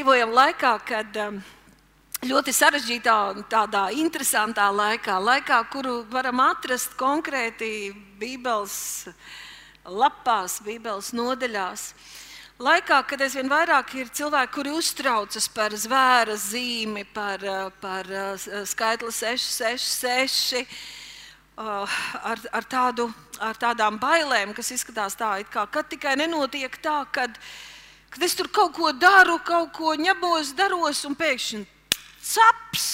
dzīvojam laikā, kad um, ļoti sarežģītā, tādā interesantā laikā, laikā, kuru varam atrast konkrēti Bībeles lapās, Bībeles nodaļās. Laikā, kad aizvien vairāk ir cilvēki, kuri uztraucas par zvēra zīmi, par, uh, par uh, skaitli 666, uh, ar, ar, tādu, ar tādām bailēm, kas izskatās tā, it kā kad tikai nenotiek tā, kad, kad es tur kaut ko daru, kaut ko ņemos, daros un pēkšņi caps!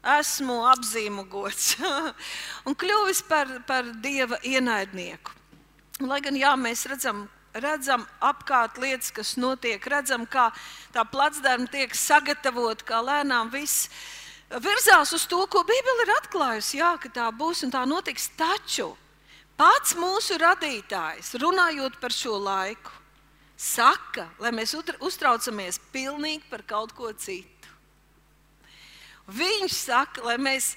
Esmu apzīmogots un kļuvis par, par dieva ienaidnieku. Lai gan jā, mēs redzam, redzam apkārt lietas, kas notiek, redzam, kā tā placdarma tiek sagatavota, kā lēnām viss virzās uz to, ko Bībele ir atklājusi. Jā, ka tā būs un tā notiks. Taču pats mūsu radītājs, runājot par šo laiku, saka, lai mēs uztraucamies pilnīgi par kaut ko citu. Viņš saka, lai mēs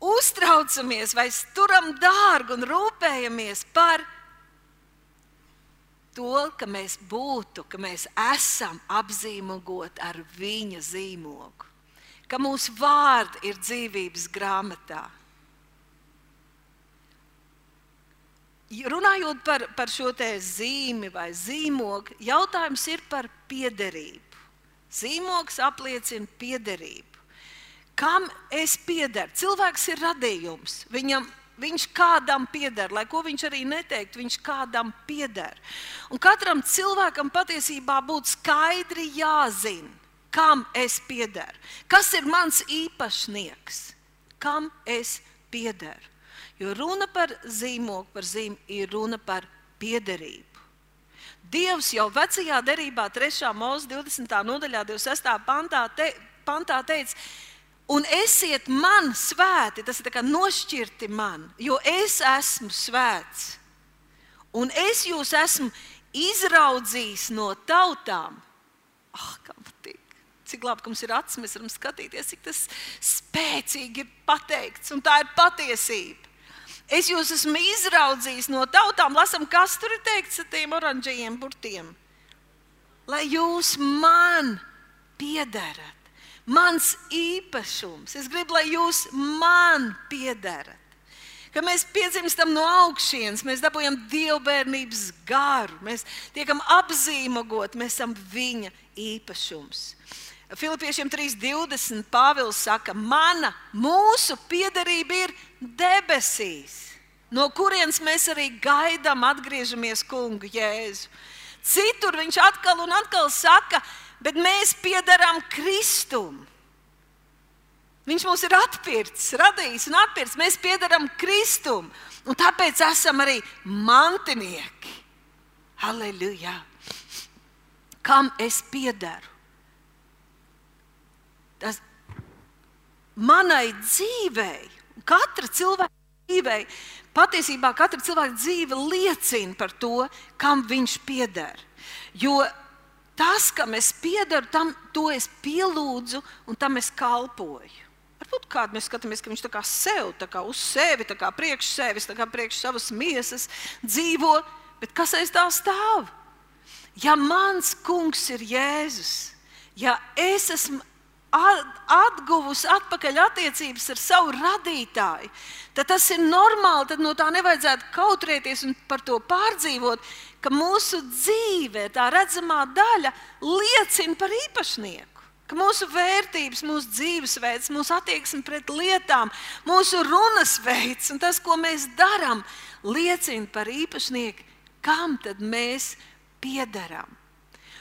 uztraucamies vai turam dārgu un rūpējamies par to, ka mēs būtu, ka mēs esam apzīmogoti ar viņa zīmogu, ka mūsu vārdi ir dzīvības grāmatā. Runājot par, par šo zīmi vai zīmogu, jautājums ir par piederību. Zīmogs apliecina piederību kam es piederu. Cilvēks ir radījums. Viņam, viņš kādam pieder, lai ko viņš arī neteiktu, viņš kādam pieder. Un katram cilvēkam patiesībā būtu skaidri jāzina, kam es piederu. Kas ir mans īpašnieks, kam es piederu. Jo runa par zīmogu, par zīmi ir runa par piederību. Dievs jau vecajā derībā, 3. mūža 20. nodaļā, 26. pantā, te, pantā teica, Un esiet man svēti, tas ir nošķirti man, jo es esmu svēts. Un es jūs esmu izraudzījis no tautām. Ah, kā patīk! Cik labi, ka mums ir acis, mēs varam skatīties, cik tas spēcīgi ir pateikts, un tā ir patiesība. Es jūs esmu izraudzījis no tautām, lasām, kas tur ir teikts ar tiem oranžajiem burtiem. Lai jūs man piederat mans īpašums. Es gribu, lai jūs man piederat. Kad mēs piedzimstam no augšas, mēs dabūjam dievbijības garu, mēs tiekam apzīmogoti, mēs esam viņa īpašums. Filipiešiem 3.20. Pāvils saka, mana, mūsu piederība ir debesīs, no kurienes mēs arī gaidām, atgriežamies kungu Jēzu. Citur viņš atkal un atkal saka, bet mēs piedarām Kristum. Viņš mūs ir atpircis, radījis un atpircis. Mēs piedarām Kristum, un tāpēc esam arī mantinieki. Halleluja! Kam es piedaru? Tas manai dzīvei, katra cilvēka dzīvei, patiesībā katra cilvēka dzīve liecina par to, kam viņš pieder. Jo tas, kam es piedaru, tam es pielūdzu un tam es kalpoju. Varbūt kādā mēs skatāmies, ka viņš tā kā sev, tā kā uz sevi, tā kā priekš sevis, tā kā priekš savas miesas dzīvo, bet kas aiz tā stāv? Ja mans kungs ir Jēzus, ja es esmu atguvusi atpakaļ attiecības ar savu radītāju, tad tas ir normāli. Tad no tā nevajadzētu kautrēties un par to pārdzīvot, ka mūsu dzīve, tā redzamā daļa, liecina par īpašnieku. Ka mūsu vērtības, mūsu dzīvesveids, mūsu attieksme pret lietām, mūsu runas veids un tas, ko mēs darām, liecina par īpašnieku, kam tad mēs piedarām.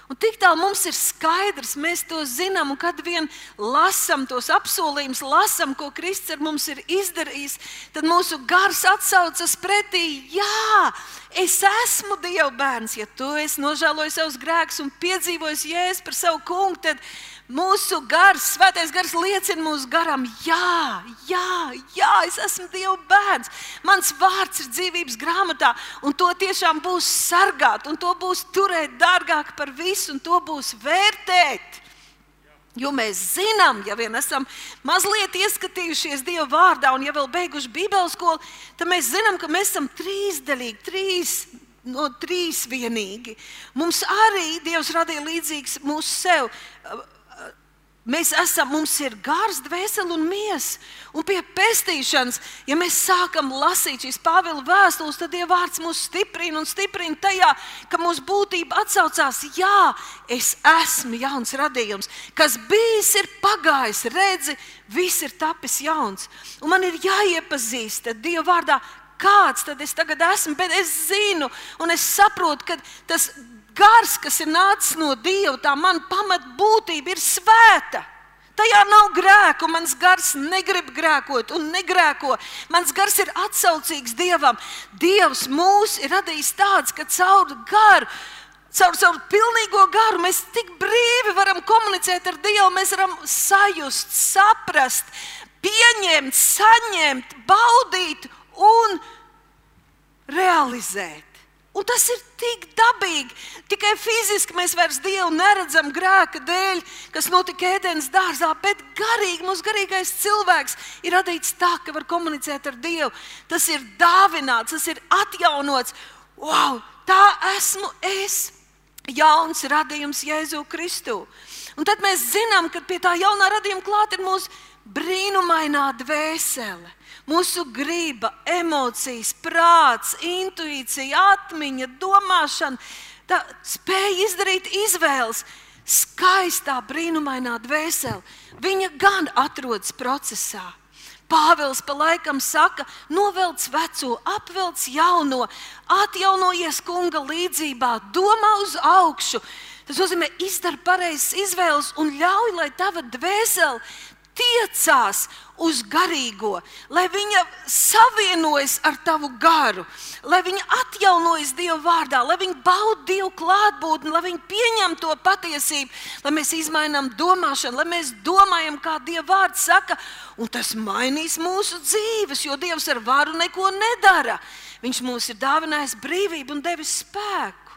Un tik tālu mums ir skaidrs, mēs to zinām, un kad vien lasām tos apsolījumus, lasām, ko Kristus ar mums ir izdarījis, tad mūsu gars atsaucas pretī. Jā, es esmu Dieva bērns. Ja tu esi nožēlojis savus grēkus un piedzīvojis jēzu par savu kungu, Mūsu gars, svētais gars liecina mūsu garam, jā, jā, jā, es esmu Dieva bērns. Mans vārds ir dzīvības grāmatā, un to tiešām būs sargāt, un to būs turēt dārgāk par visu, un to būs vērtēt. Jo mēs zinām, ja vien esam mazliet ieskatījušies Dieva vārdā, un ja vēl beiguši Bībeles skolu, tad mēs zinām, ka mēs esam trīsdaļīgi, trīs no trīsvienīgi. Mums arī Dievs radīja līdzīgs mūsu sev. Mēs esam, mums ir gars, dvēsele un miesa. Un pie pestīšanas, ja mēs sākam lasīt šīs Pāvila vēstules, tad Dieva vārds mūs stiprina un stiprina tajā, ka mūsu būtība atsaucās, jā, es esmu jauns radījums. Kas bijis, ir pagājis, redzi, viss ir tapis jauns. Un man ir jāiepazīst Dieva vārdā, kāds tad es tagad esmu, bet es zinu un es saprotu, ka tas gars, kas ir nācis no Dieva, tā mana pamatbūtība ir svēta. Tajā nav grēku, mans gars negrib grēkot un negrēko. Mans gars ir atsaucīgs Dievam. Dievs mūs ir radījis tāds, ka caur garu, caur savu pilnīgo garu mēs tik brīvi varam komunicēt ar Dievu. Mēs varam sajust, saprast, pieņemt, saņemt, baudīt un realizēt. Un tas ir tik dabīgi. Tikai fiziski mēs vairs Dievu neredzam grēka dēļ, kas notika ēdienas dārzā, bet garīgi mūsu garīgais cilvēks ir radīts tā, ka var komunicēt ar Dievu. Tas ir dāvināts, tas ir atjaunots. Wow, tā esmu es, jauns radījums Jēzu Kristu. Un tad mēs zinām, ka pie tā jaunā radījuma klāt ir mūsu brīnumainā dvēsele mūsu griba, emocijas, prāts, intuīcija, atmiņa, domāšana, tā spēja izdarīt izvēles. Skaistā, brīnumainā dvēsele. Viņa gan atrodas procesā. Pāvils pa laikam saka, novelc veco, apvelc jauno, atjaunojies kunga līdzjūtībā, domā uz augšu. Tas nozīmē, izdara pareizas izvēles un ļauj, lai tava dvēsele tiecās uz garīgo, lai viņa savienojas ar tavu garu, lai viņa atjaunojas Dieva vārdā, lai viņa bauda Dievu klātbūtni, lai viņa pieņem to patiesību, lai mēs izmainām domāšanu, lai mēs domājam, kā Dieva vārds saka, un tas mainīs mūsu dzīves, jo Dievs ar varu neko nedara. Viņš mums ir dāvinājis brīvību un devis spēku.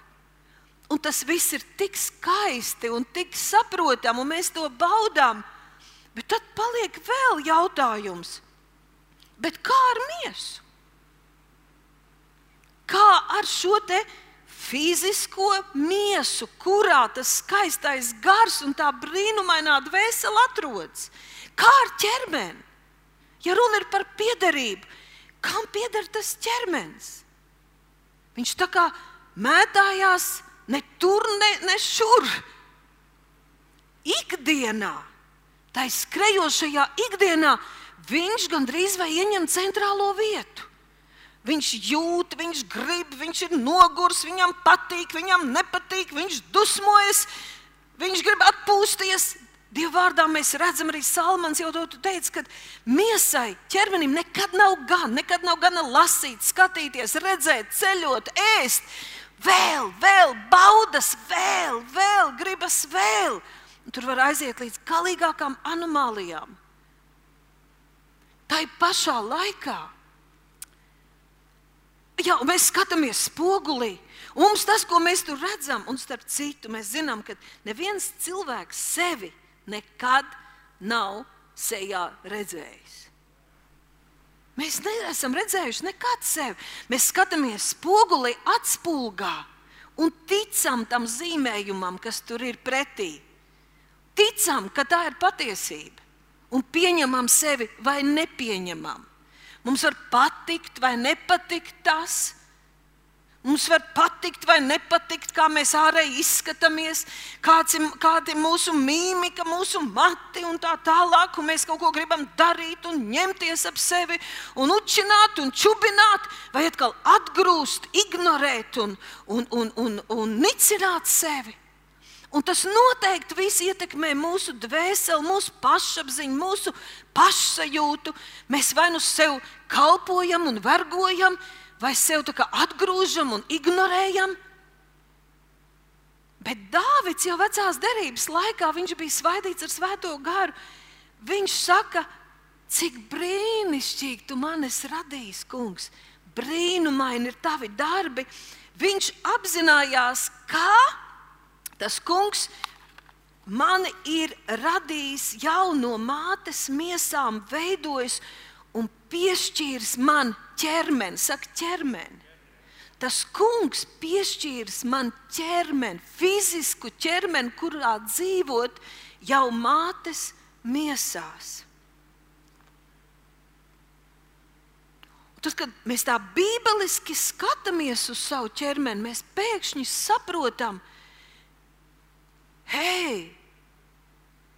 Un tas viss ir tik skaisti un tik saprotami, un mēs to baudām. Bet tad paliek vēl jautājums, kā ar miesu? Kā ar šo fizisko miesu, kurā tas skaistais gars un tā brīnumainā dvēsele atrodas? Kā ar ķermeni? Ja runa ir par piederību, kam pieder tas ķermenis? Viņš tā kā mētājās ne tur, ne, ne šur. Ikdienā Tā skrejošajā ikdienā viņš gandrīz vai ieņem centrālo vietu. Viņš jūt, viņš grib, viņš ir nogurs, viņam patīk, viņam nepatīk, viņš dusmojas, viņš grib atpūsties. Dieva vārdā mēs redzam, arī Salmans jau to teica, ka miesai, ķermenim nekad nav gan, nekad nav gana lasīt, skatīties, redzēt, ceļot, ēst. Vēl, vēl, baudas, vēl, vēl, gribas vēl. Tur var aiziet līdz galīgākām anomālijām. Tā ir pašā laikā. Jā, mēs skatāmies spogulī. Mums tas, ko mēs tur redzam, un starp citu, mēs zinām, ka neviens cilvēks sevi nekad nav sejā redzējis. Mēs neesam redzējuši nekad sevi. Mēs skatāmies spogulī, atspūgā un ticam tam zīmējumam, kas tur ir pretī ticam, ka tā ir patiesība un pieņemam sevi vai nepieņemam. Mums var patikt vai nepatikt tas. Mums var patikt vai nepatikt, kā mēs ārēji izskatāmies, kāds ir, kāda ir mūsu mīmika, mūsu mati un tā tālāk. Un mēs kaut ko gribam darīt un ņemties ap sevi un učināt un čubināt, vai atkal atgrūst, ignorēt un, un, un, un, un nicināt sevi. Un tas noteikti viss ietekmē mūsu dvēseli, mūsu pašapziņu, mūsu pašsajūtu. Mēs vai nu sev kalpojam un vergojam, vai sev atgrūžam un ignorējam. Bet Dāvids jau vecās derības laikā bija svaidīts ar svēto garu. Viņš saka, cik brīnišķīgi tu man esi radījis, kungs. Brīnumaini ir tavi darbi. Viņš apzinājās, kā Tas kungs mani ir radījis jau no mātes miesām, veidojis un piešķīris man ķermeni, saka, ķermeni. tas kungs piešķīris man ķermeni, fizisku ķermeni, kurā dzīvot jau mātes miesās. Tas, kad mēs tā bībeliski skatāmies uz savu ķermeni, mēs pēkšņi saprotam, hei,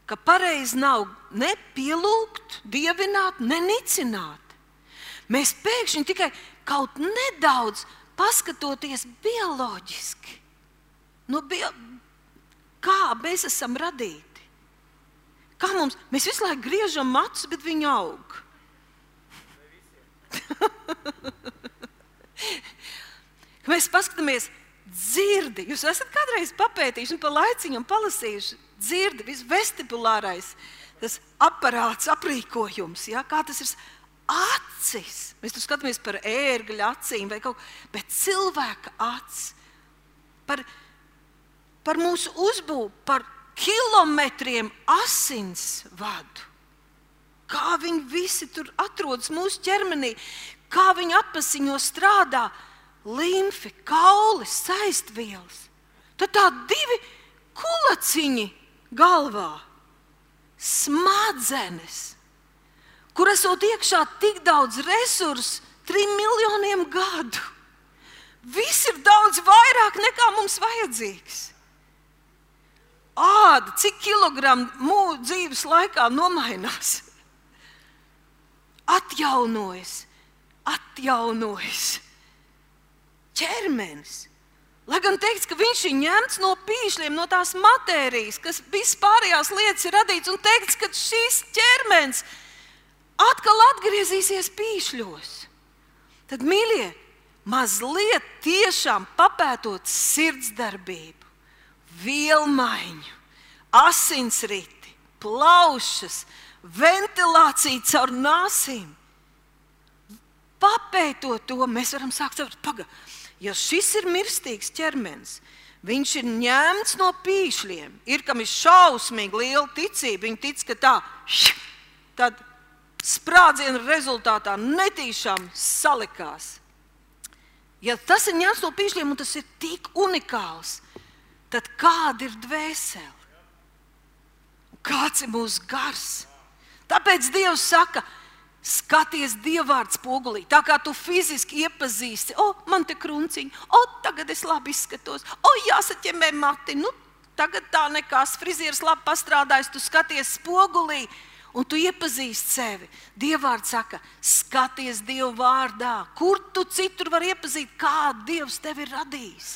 ka pareizi nav ne pielūgt, dievināt, ne nicināt. Mēs pēkšņi tikai kaut nedaudz paskatoties bioloģiski, no nu, bio, kā mēs esam radīti. Kā mums, mēs visu laiku griežam matus, bet viņi aug. Mēs paskatāmies, dzirdi. Jūs esat kādreiz papētījuši un pa laiciņam palasījuši dzirdi, visvestibulārais tas aparāts, aprīkojums, ja? kā tas ir acis. Mēs tur skatāmies par ērgļa acīm vai kaut ko, bet cilvēka acis. Par, par mūsu uzbūvi, par kilometriem asins vadu kā viņi visi tur atrodas mūsu ķermenī, kā viņi apziņo strādā limfi, kauli, saistvielas. Tad tā divi kulaciņi galvā, smadzenes, kur esot iekšā tik daudz resursu, trim miljoniem gadu. Viss ir daudz vairāk nekā mums vajadzīgs. Āda, cik kilogramu mūža dzīves laikā nomainās? atjaunojas, atjaunojas ķermenis. Lai gan teikts, ka viņš ir ņemts no pīšļiem, no tās matērijas, kas vispārējās lietas ir radīts, un teikts, ka šis ķermenis atkal atgriezīsies pīšļos. Tad, mīļie, mazliet tiešām papētot sirdsdarbību, vielmaiņu, asinsriti, plaušas, ventilācija caur nāsīm. Papētot to, mēs varam sākt saprast, pagaidi, ja šis ir mirstīgs ķermenis, viņš ir ņemts no pīšļiem, ir kam ir šausmīgi liela ticība. Viņi tic, ka tā, tad sprādziena rezultātā netīšām salikās. Ja tas ir ņemts no pīšļiem un tas ir tik unikāls, tad kāda ir dvēsele? Kāds ir mūsu gars? Tāpēc Dievs saka, skaties dievvvārds spogulī. Tā kā tu fiziski iepazīsti, o, man te krunciņi, o, tagad es labi izskatos, o, jāsaķemē mati. Nu, tagad tā nekas, frizieris labi pastrādājis, tu skaties spogulī. Un tu iepazīsti sevi. Dievvvārds saka, skaties Dieva vārdā. Kur tu citur vari iepazīt, kā Dievs tevi ir radījis?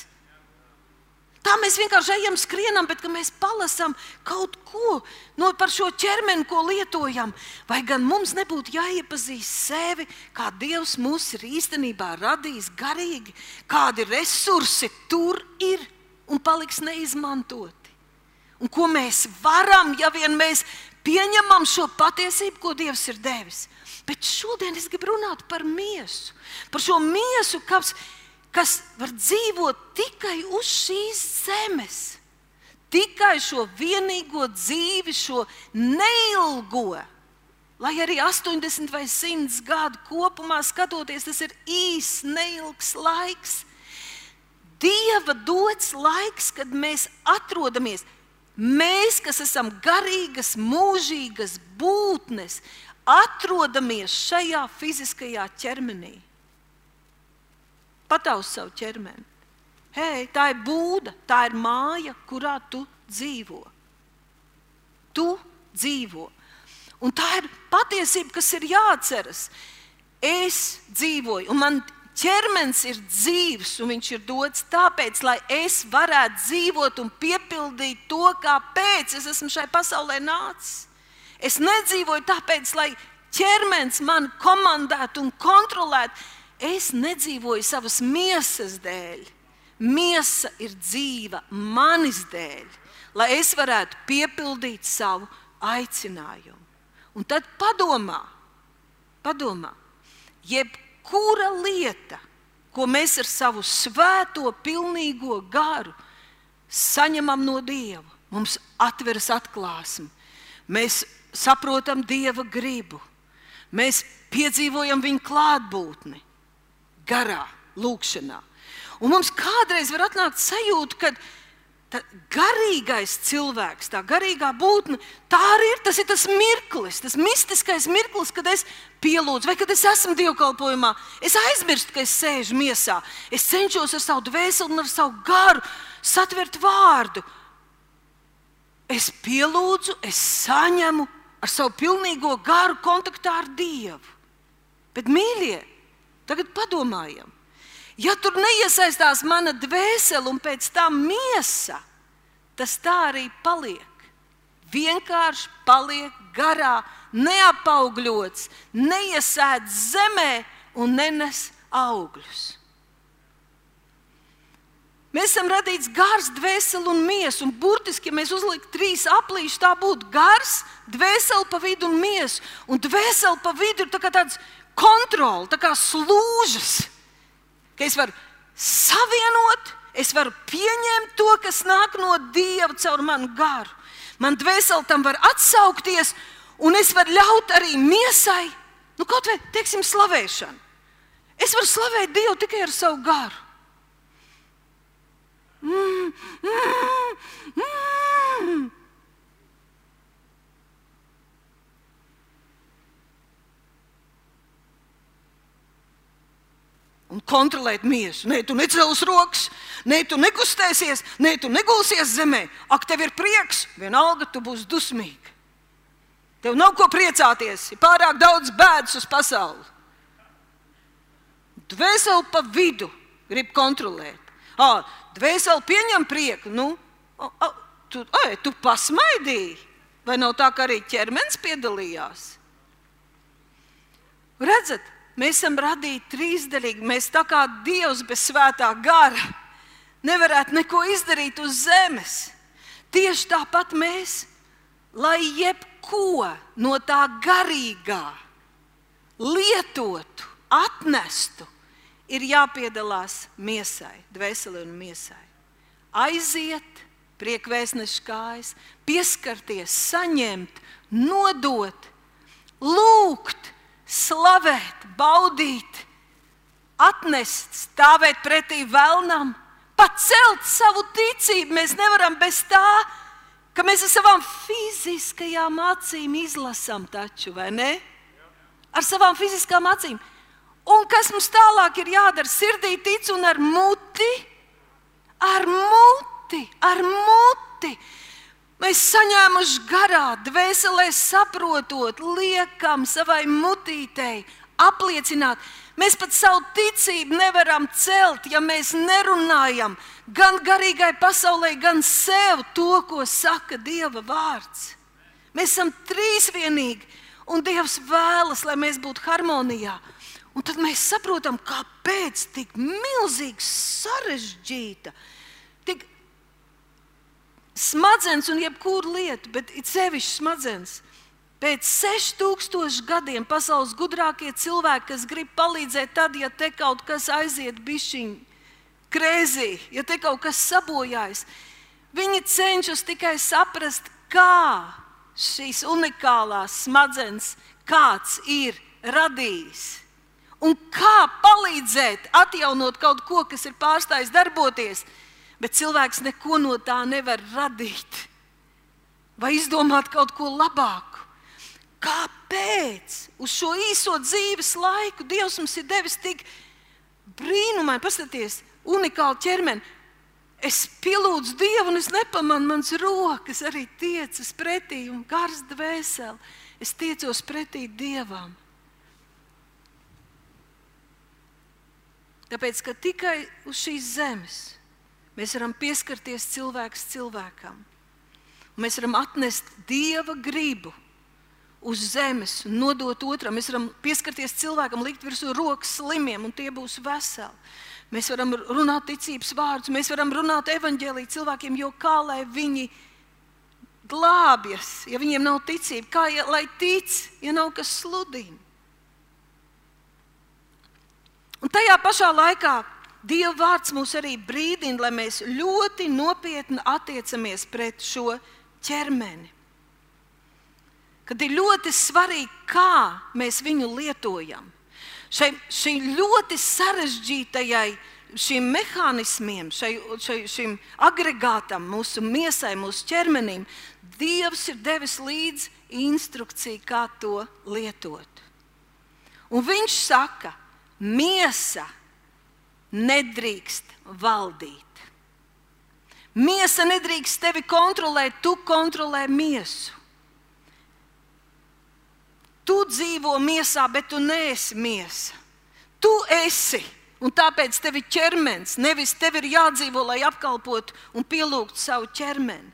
Tā mēs vienkārši ejam, skrienam, bet mēs palasām kaut ko no par šo ķermeni, ko lietojam. Vai gan mums nebūtu jāiepazīst sevi, kā Dievs mūs ir īstenībā radījis garīgi, kādi resursi tur ir un paliks neizmantoti. Un ko mēs varam, ja vien mēs pieņemam šo patiesību, ko Dievs ir devis. Bet šodien es gribu runāt par miesu, par šo miesu, kas ir kas var dzīvot tikai uz šīs zemes. Tikai šo vienīgo dzīvi, šo neilgo, lai arī 80 vai 100 gadu kopumā skatoties, tas ir īss, neilgs laiks. Dieva dots laiks, kad mēs atrodamies, mēs, kas esam garīgas, mūžīgas būtnes, atrodamies šajā fiziskajā ķermenī. Pataus savu ķermeni. Hei, tā ir būda, tā ir māja, kurā tu dzīvo. Tu dzīvo. Un tā ir patiesība, kas ir jāatceras. Es dzīvoju, un man ķermenis ir dzīves, un viņš ir dots tāpēc, lai es varētu dzīvot un piepildīt to, kāpēc es esmu šai pasaulē nācis. Es nedzīvoju tāpēc, lai ķermenis man komandētu un kontrolētu. Es nedzīvoju savas miesas dēļ. Miesa ir dzīva manis dēļ, lai es varētu piepildīt savu aicinājumu. Un tad padomā, padomā, jebkura lieta, ko mēs ar savu svēto, pilnīgo garu saņemam no Dieva, mums atveras atklāsme. Mēs saprotam Dieva gribu, mēs piedzīvojam Viņa klātbūtni garā, lūkšanā. Un mums kādreiz var atnākt sajūta, ka tā garīgais cilvēks, tā garīgā būtne, tā arī ir. Tas ir tas mirklis, tas mistiskais mirklis, kad es pielūdzu, vai kad es esmu dievkalpojumā. Es aizmirstu, ka es sēžu miesā. Es cenšos ar savu dvēseli un ar savu garu satvert vārdu. Es pielūdzu, es saņemu ar savu pilnīgo garu kontaktā ar Dievu. Bet, mīļie, tagad padomājam, ja tur neiesaistās mana dvēsele un pēc tam miesa, tas tā arī paliek. Vienkārši paliek garā, neapaugļots, neiesēdz zemē un nenes augļus. Mēs esam radīts gars, dvēseli un miesa. Un burtiski, ja mēs uzliktu trīs aplīšus, tā būtu gars, dvēseli pa vidu un miesa. Un dvēseli pa vidu ir tā tāds kontrole, tā kā slūžas, ka es varu savienot, es varu pieņemt to, kas nāk no Dieva caur manu garu. Man dvēseli tam var atsaukties, un es varu ļaut arī miesai, nu, kaut vai teiksim, slavēšanu. Es varu slavēt Dievu tikai ar savu garu. Mm, mm, mm. Un kontrolēt miesu. Nē, tu necels rokas, nē, tu nekustēsies, nē, tu negulsies zemē. Ak, tev ir prieks, vienalga tu būsi dusmīgs. Tev nav ko priecāties, ir pārāk daudz bēdas uz pasauli. Dvēseli pa vidu grib kontrolēt. Ah, dvēseli pieņem prieku. Nu, a, a, tu, ai, tu pasmaidīji, vai nav tā, ka arī ķermenis piedalījās? Redzat, Mēs esam radīti trīsdaļīgi. Mēs tā kā Dievs bez svētā gara nevarētu neko izdarīt uz zemes. Tieši tāpat mēs, lai jebko no tā garīgā lietotu, atnestu, ir jāpiedalās miesai, dvēseli un miesai. Aiziet, priekvēsneša kājas, pieskarties, saņemt, nodot, lūgt slavēt, baudīt, atnest, stāvēt pretī vēlnam, pacelt savu ticību. Mēs nevaram bez tā, ka mēs ar savām fiziskajām acīm izlasām taču, vai ne? Ar savām fiziskām acīm. Un kas mums tālāk ir jādara? Sirdī tic un ar muti, ar muti, ar muti. Mēs saņēmuši garā, dvēselē saprotot, liekam savai mutītei apliecināt. Mēs pat savu ticību nevaram celt, ja mēs nerunājam gan garīgai pasaulē, gan sev to, ko saka Dieva vārds. Mēs esam trīsvienīgi, un Dievs vēlas, lai mēs būtu harmonijā. Un tad mēs saprotam, kāpēc tik milzīgi sarežģīta smadzenes un jebkuru lietu, bet it sevišķi smadzenes. Pēc 6000 gadiem pasaules gudrākie cilvēki, kas grib palīdzēt, tad, ja te kaut kas aiziet bišķiņi krēzī, ja te kaut kas sabojājas, viņi cenšas tikai saprast, kā šīs unikālās smadzenes kāds ir radījis. Un kā palīdzēt atjaunot kaut ko, kas ir pārstājis darboties, bet cilvēks neko no tā nevar radīt vai izdomāt kaut ko labāku. Kāpēc uz šo īso dzīves laiku Dievs mums ir devis tik brīnumaini, paskatieties, unikālu ķermeni? Es pielūdzu Dievu, un es nepamanu, manas rokas arī tiecas pretī, un gars dvēseli. Es tiecos pretī Dievam. Tāpēc, ka tikai uz šīs zemes Mēs varam pieskarties cilvēks cilvēkam. Mēs varam atnest dieva gribu uz zemes un nodot otram. Mēs varam pieskarties cilvēkam, likt virsū rokas slimiem, un tie būs veseli. Mēs varam runāt ticības vārdus, mēs varam runāt evaņģēlīju cilvēkiem, jo kā lai viņi glābjas, ja viņiem nav ticība, kā ja, lai tic, ja nav kas sludina. Un tajā pašā laikā Dieva vārds mūs arī brīdina, lai mēs ļoti nopietni attiecamies pret šo ķermeni. Kad ir ļoti svarīgi, kā mēs viņu lietojam. Šai, šai ļoti sarežģītajai šiem mehānismiem, šai, šai, šim agregātam, mūsu miesai, mūsu ķermenim, Dievs ir devis līdzi instrukciju, kā to lietot. Un viņš saka, miesa nedrīkst valdīt. Miesa nedrīkst tevi kontrolēt, tu kontrolē miesu. Tu dzīvo miesā, bet tu neesi miesa. Tu esi. Un tāpēc tev ir ķermenis. Nevis tev ir jādzīvo, lai apkalpotu un pielūgtu savu ķermeni.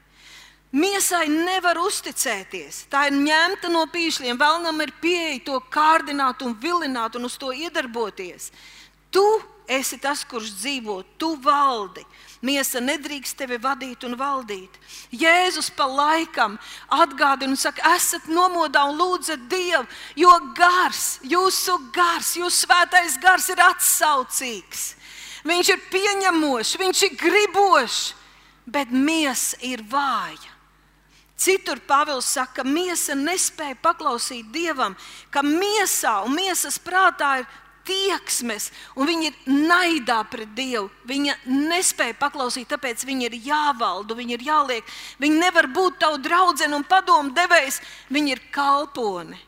Miesai nevar uzticēties. Tā ir ņemta no pīšļiem. Vēlnam ir pieeja to kārdināt un vilināt un uz to iedarboties. Tu esi tas, kurš dzīvo, tu valdi. Miesa nedrīkst tevi vadīt un valdīt. Jēzus pa laikam atgādina un saka, esat nomodā un lūdzat Dievu, jo gars, jūsu gars, jūsu svētais gars ir atsaucīgs. Viņš ir pieņemošs, viņš ir gribošs, bet miesa ir vāja. Citur Pāvils saka, ka miesa nespēja paklausīt Dievam, ka miesā un miesas prātā ir tieksmes, un viņi ir naidā pret Dievu. Viņa nespēja paklausīt, tāpēc viņi ir jāvalda, viņi ir jāliek. Viņi nevar būt tavu draugu un padomu devējs, viņi ir kalponi.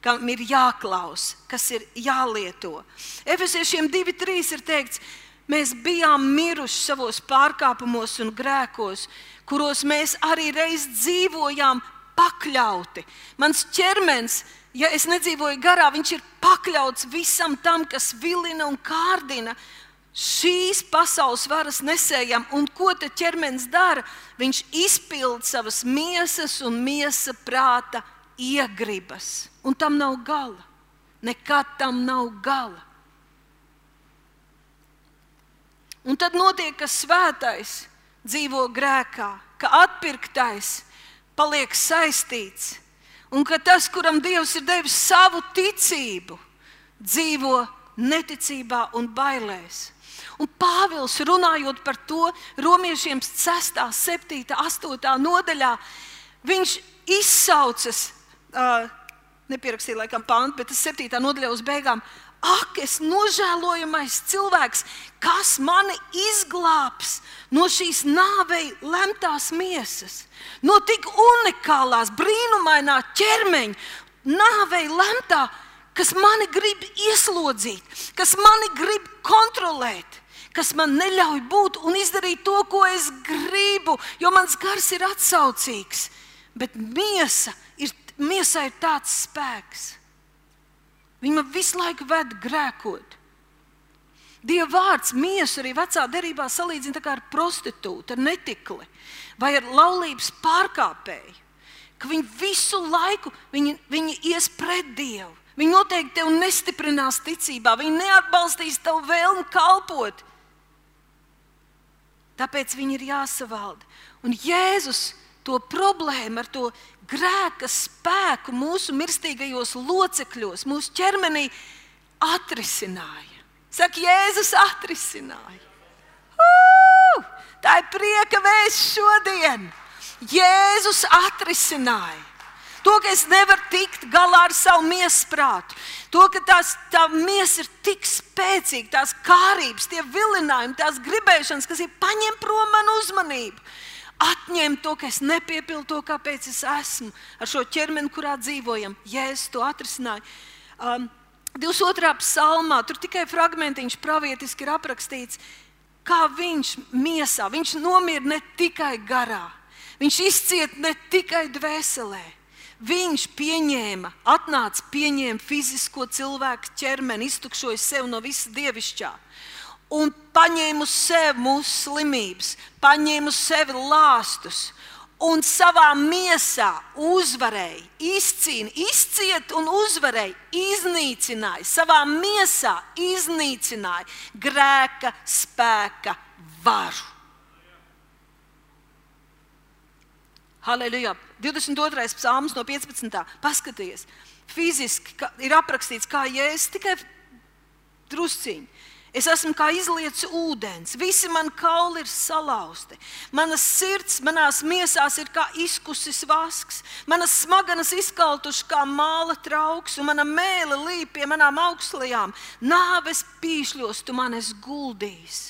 Kam ir jāklaus, kas ir jālieto. Efesiešiem 2,3 ir teikts, mēs bijām miruši savos pārkāpumos un grēkos, kuros mēs arī reiz dzīvojām pakļauti. Mans ķermenis ir ja es nedzīvoju garā, viņš ir pakļauts visam tam, kas vilina un kārdina šīs pasaules varas nesējam. Un ko tad ķermenis dara? Viņš izpild savas miesas un miesa prāta iegribas. Un tam nav gala. Nekad tam nav gala. Un tad notiek, ka svētais dzīvo grēkā, ka atpirktais paliek saistīts un ka tas, kuram Dievs ir devis savu ticību, dzīvo neticībā un bailēs. Un Pāvils runājot par to romiešiem 6, 7, 8 nodaļā, viņš izsaucas, uh, nepierakstīja laikam pāntu, bet tas 7. nodaļā uz beigām. Ak, es nožēlojamais cilvēks, kas mani izglābs no šīs nāvei lemtās miesas, no tik unikālās, brīnumainā ķermeņa, nāvei lemtā, kas mani grib ieslodzīt, kas mani grib kontrolēt. Kas man neļauj būt un izdarīt to, ko es gribu, jo mans gars ir atsaucīgs. Bet miesa ir, miesa ir tāds spēks, Viņa man visu laiku ved grēkot. Dieva vārds miesu arī vecā derībā salīdzina ar prostitūtu, ar netikli vai ar laulības pārkāpēju. Ka viņi visu laiku viņi, viņi ies pret Dievu. Viņi noteikti tevi nestiprinās ticībā, viņi neatbalstīs tavu vēlmu kalpot. Tāpēc viņi ir jāsavalda. Un Jēzus to problēmu ar to grēka spēku mūsu mirstīgajos locekļos, mūsu ķermenī atrisināja. Saka, Jēzus atrisināja. Uh! Tā ir prieka vēsts šodien. Jēzus atrisināja. To, ka es nevaru tikt galā ar savu miesprātu, to, ka tās, tā miesa ir tik spēcīga, tās kārības, tie vilinājumi, tās gribēšanas, kas ir paņem prom manu uzmanību atņemt to, ka es nepiepildu to, kāpēc es esmu ar šo ķermeni, kurā dzīvojam. Jēzus to atrisināja. Um, 22. psalmā tur tikai fragmentiņš pravietiski ir aprakstīts, kā viņš miesā, viņš nomira ne tikai garā, viņš izciet ne tikai dvēselē. Viņš pieņēma, atnāca, pieņēma fizisko cilvēku ķermeni, iztukšoja sev no visa dievišķā un paņēma uz sevi mūsu slimības, paņēma uz sevi lāstus un savā miesā uzvarēja, izcīnīja, izcieta un uzvarēja, iznīcināja, savā miesā iznīcināja grēka spēka varu. Halleluja! 22. psalms no 15. paskatieties, fiziski ir aprakstīts, kā jēzus tikai drusciņi Es esmu kā izlietas ūdens, visi mani kauli ir salauzti. Manas sirds, manās miesās ir kā izkusis vasks, manas smadzenes izkaltušas kā māla trauks, un mana mēlē līp pie manām augstlajām. Nāves pīšļos tu man esi guldījis.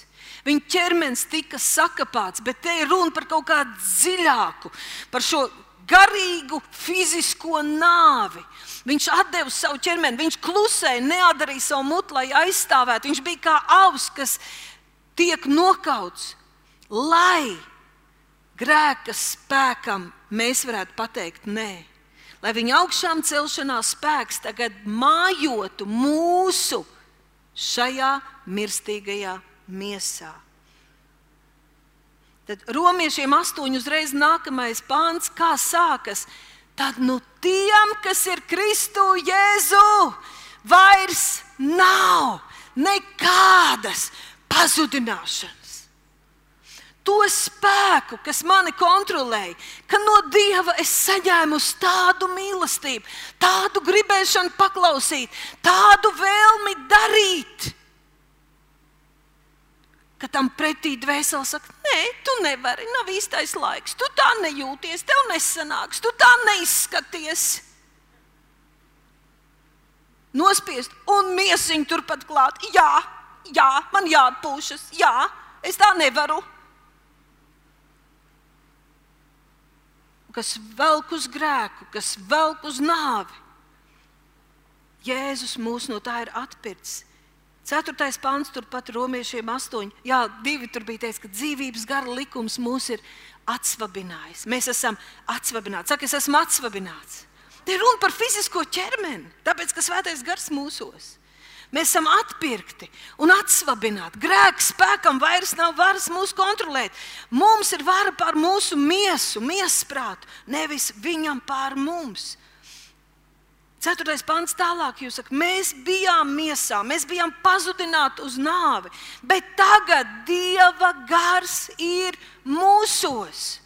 Viņa ķermenis tika sakapāts, bet te ir runa par kaut kādu dziļāku, par šo garīgu, fizisko nāvi. Viņš deva savu ķermeni, viņš klusēja, neatdarīja savu mutu, lai aizstāvētu. Viņš bija kā auss, kas tiek nokauts, lai grēka spēkam mēs varētu pateikt nē. Lai viņa augšām celšanās spēks tagad mājotu mūsu šajā mirstīgajā miesā. Tad romiešiem astoņi uzreiz nākamais pāns, kā sākas. Tad nu tiem, kas ir Kristu Jēzu, vairs nav nekādas pazudināšanas. To spēku, kas mani kontrolēja, ka no Dieva es saņēmu tādu mīlestību, tādu gribēšanu paklausīt, tādu vēlmi darīt ka tam pretī dvēsele saka, nē, tu nevari, nav īstais laiks, tu tā nejūties, tev nesanāks, tu tā neizskaties. Nospiest un miesiņu turpat klāt. Jā, jā, man jāatpūšas, jā, es tā nevaru. Kas velk uz grēku, kas velk uz nāvi. Jēzus mūs no tā ir atpircis. Ceturtais pants, turpat romiešiem astoņi. Jā, divi tur bija teiks, ka dzīvības gara likums mūs ir atsvabinājis. Mēs esam atsvabināti. Saka, es esmu atsvabināts. Te ir runa par fizisko ķermeni, tāpēc, ka svētais gars mūsos. Mēs esam atpirkti un atsvabināti. Grēka spēkam vairs nav varas mūs kontrolēt. Mums ir vara pār mūsu miesu, miesprātu, nevis viņam pār mums. Ceturtais pants tālāk, jūs sakat, mēs bijām miesā, mēs bijām pazudināti uz nāvi, bet tagad Dieva gars ir mūsos.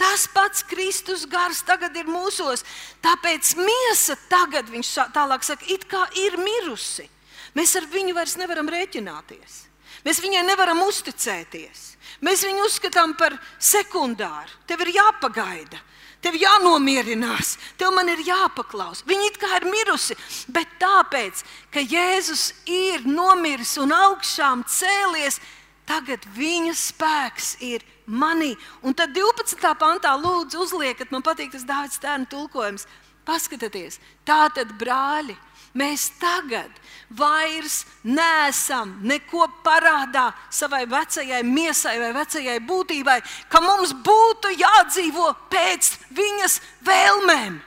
Tas pats Kristus gars tagad ir mūsos, tāpēc miesa tagad, viņš tālāk saka, it kā ir mirusi. Mēs ar viņu vairs nevaram rēķināties. Mēs viņai nevaram uzticēties. Mēs viņu uzskatām par sekundāru. Tev ir jāpagaida. Tev jānomierinās, tev man ir jāpaklaus. Viņa it kā ir mirusi, bet tāpēc, ka Jēzus ir nomiris un augšām cēlies, tagad viņa spēks ir manī. Un tad 12. pantā lūdzu uzliekat, man patīk tas Dāvidas tēna tulkojums. Paskatieties, tā tad brāļi Mēs tagad vairs neesam neko parādā savai vecajai miesai vai vecajai būtībai, ka mums būtu jādzīvo pēc viņas vēlmēm.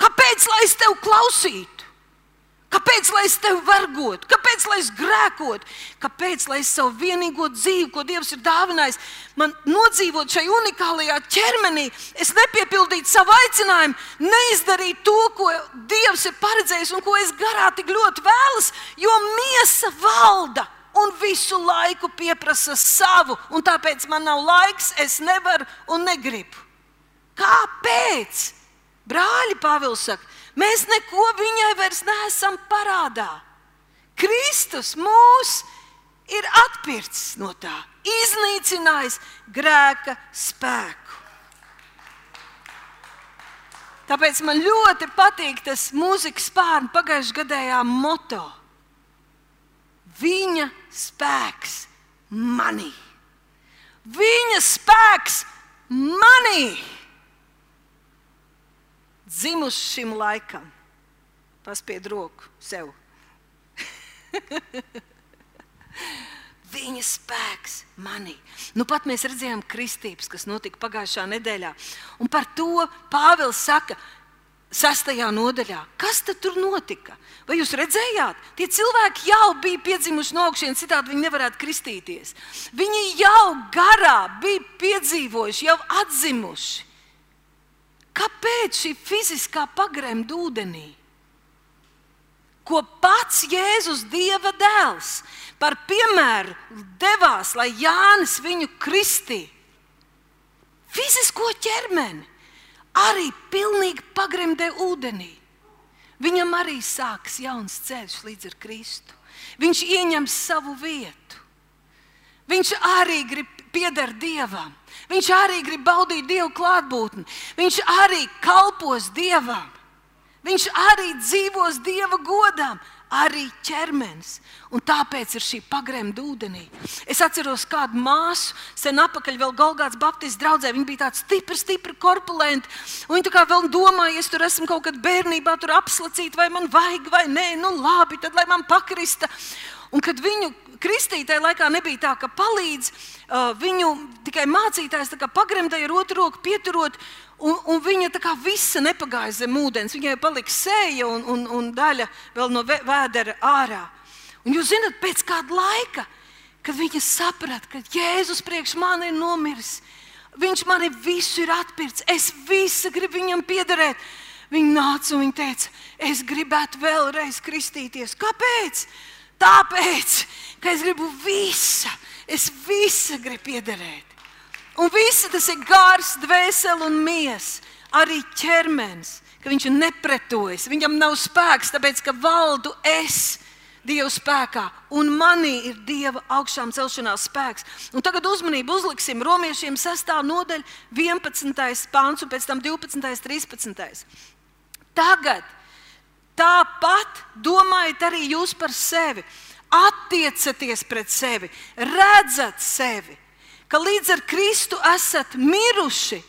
Kāpēc lai es tev klausītu? Kāpēc lai es tevi vergotu? Kāpēc lai es grēkotu? Kāpēc lai es savu vienīgo dzīvi, ko Dievs ir dāvinājis, man nodzīvot šai unikālajā ķermenī, es nepiepildītu savu aicinājumu, neizdarītu to, ko Dievs ir paredzējis un ko es garā tik ļoti vēlos, jo miesa valda un visu laiku pieprasa savu, un tāpēc man nav laiks, es nevaru un negribu. Kāpēc? Brāļi, Pāvils saka, Mēs neko viņai vairs neesam parādā. Kristus mūs ir atpircis no tā, iznīcinājis grēka spēku. Tāpēc man ļoti patīk tas mūzikas pārnu pagājušajā gadējā moto. Viņa spēks manī. Viņa spēks manī dzimuši šim laikam. Paspied roku sev. Viņa spēks manī. Nu, pat mēs redzējām kristības, kas notika pagājušā nedēļā. Un par to Pāvils saka, sastajā nodaļā. Kas tad tur notika? Vai jūs redzējāt? Tie cilvēki jau bija piedzimuši no augšas, citādi viņi nevarētu kristīties. Viņi jau garā bija piedzīvojuši, jau atzimuši. Kāpēc šī fiziskā pagremda ūdenī? Ko pats Jēzus, Dieva dēls, par piemēru devās, lai Jānis viņu kristītu. Fizisko ķermeni arī pilnīgi pagremdē ūdenī. viņam arī sāks jauns ceļš līdz Kristu. Viņš ieņem savu vietu. Viņš arī grib pieder Dievam. Viņš arī grib baudīt Dieva klātbūtni. Viņš arī kalpos Dievam. Viņš arī dzīvos Dieva godam arī ķermenis. Un tāpēc ir šī pagrēmta ūdenī. Es atceros kādu māsu, sen atpakaļ, vēl Golgāts Baptistu draugā. Viņa bija tāda stipra, stipra, korpulenta. Viņa tā kā vēl domāja, es tur esmu kaut kad bērnībā apslacīta, vai man vajag, vai nē, nu labi, tad lai man pakrista. Un kad viņu kristītajā laikā nebija tā, ka palīdz uh, viņu tikai mācītājs pagremdēja ar otru roku pieturot, un, un viņa tā kā visa nepagāja zem ūdens. Viņai palika sēja un, un, un daļa vēl no vēdera ārā. Un jūs zināt, pēc kāda laika, kad viņa saprata, ka Jēzus priekš mani ir nomiris, viņš man visu ir atpircis, es visu gribu viņam piederēt. Viņa nāca un viņa teica, es gribētu vēlreiz kristīties. Kāpēc? Tāpēc, ka es gribu visu, es visu gribu piederēt. Un viss tas ir gars, dvēsele un miesa, arī ķermenis, ka viņš nepretojas, viņam nav spēks, tāpēc ka valdu es. Dieva spēkā, un manī ir Dieva augšām celšanās spēks. Un tagad uzmanību uzliksim romiešiem 6. nodaļa, 11. pāns un pēc tam 12. 13. Tagad Tāpat domājiet arī jūs par sevi. Attiecieties pret sevi, redzat sevi, ka līdz ar Kristu esat miruši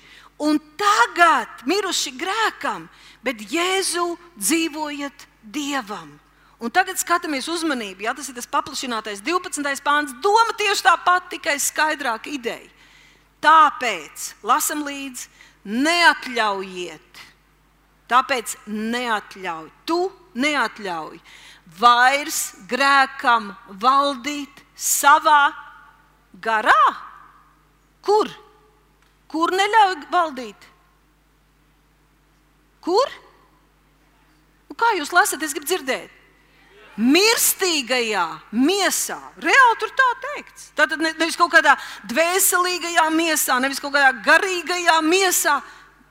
un tagad miruši grēkam, bet Jēzu dzīvojat Dievam. Un tagad skatāmies uzmanību, ja tas ir tas paplašinātais 12. pāns. Doma tieši tā pati, tikai skaidrāka ideja. Tāpēc lasam līdzi, neatļaujiet Tāpēc neatļauj, tu neatļauj vairs grēkam valdīt savā garā. Kur? Kur neļauj valdīt? Kur? Nu, kā jūs lasat, es gribu dzirdēt? Mirstīgajā miesā. Reāli tur tā teikts. Tātad nevis kaut kādā dvēselīgajā miesā, nevis kaut kādā garīgajā miesā,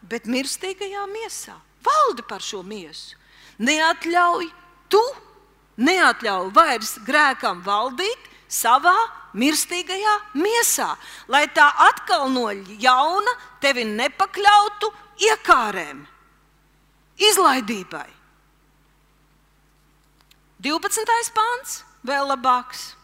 bet mirstīgajā miesā valdi par šo miesu. Neatļauj tu, neatļauj vairs grēkam valdīt savā mirstīgajā miesā, lai tā atkal no jauna tevi nepakļautu iekārēm, izlaidībai. 12. pāns vēl labāks,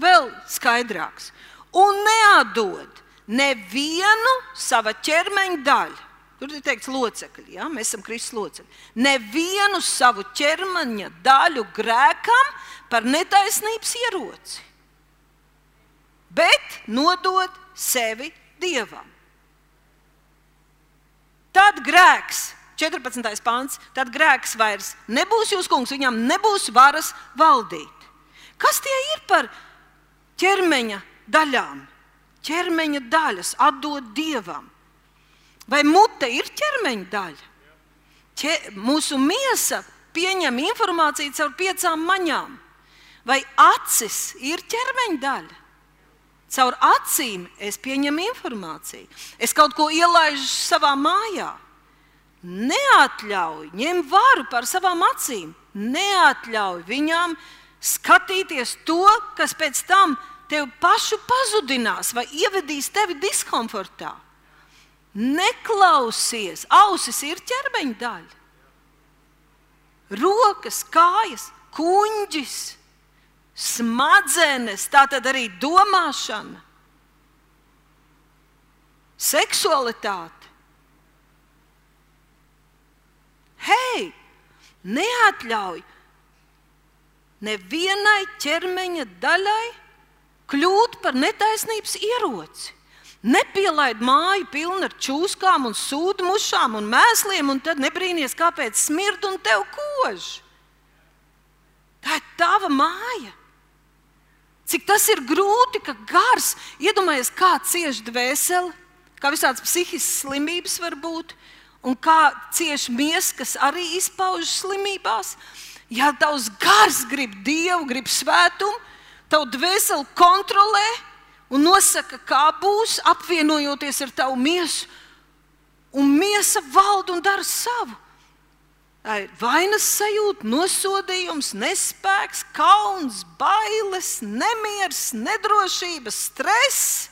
vēl skaidrāks. Un neatdod nevienu sava ķermeņa daļu Tur ir teikts, locekļi, ja? mēs esam Kristus locekļi. Nevienu savu ķermeņa daļu grēkam par netaisnības ieroci, bet nodod sevi Dievam. Tad grēks, 14. pāns, tad grēks vairs nebūs jūsu kungs, viņam nebūs varas valdīt. Kas tie ir par ķermeņa daļām? Ķermeņa daļas atdot Dievam. Vai mute ir ķermeņa daļa? Ķe, mūsu miesa pieņem informāciju caur piecām maņām. Vai acis ir ķermeņa daļa? Caur acīm es pieņemu informāciju. Es kaut ko ielaidu savā mājā. Neatļauj, ņem varu par savām acīm. Neatļauj viņām skatīties to, kas pēc tam tevi pašu pazudinās vai ievedīs tevi diskomfortā. Neklausies, ausis ir ķermeņa daļa. Rokas, kājas, kuņģis, smadzenes, tā tad arī domāšana, seksualitāte. Hei, neatļauj nevienai ķermeņa daļai kļūt par netaisnības ieroci. Nepielaid māju pilnu ar čūskām, un sūdu mušām un mēsliem, un tad nebrīnīties, kāpēc smird un tev kož. Tā ir tava māja. Cik tas ir grūti, ka gars, iedomājies, kā cieši dvēseli, kā visādas psihiskas slimības var būt, un kā cieši miesa, kas arī izpaužas slimībās. Ja tavs gars grib dievu, grib svētumu, tavu dvēseli kontrolē, un nosaka, kā būs apvienojoties ar tavu miesu, un miesa valda un dara savu. Tā ir vainas sajūta, nosodījums, nespēks, kauns, bailes, nemieris, nedrošība, stress.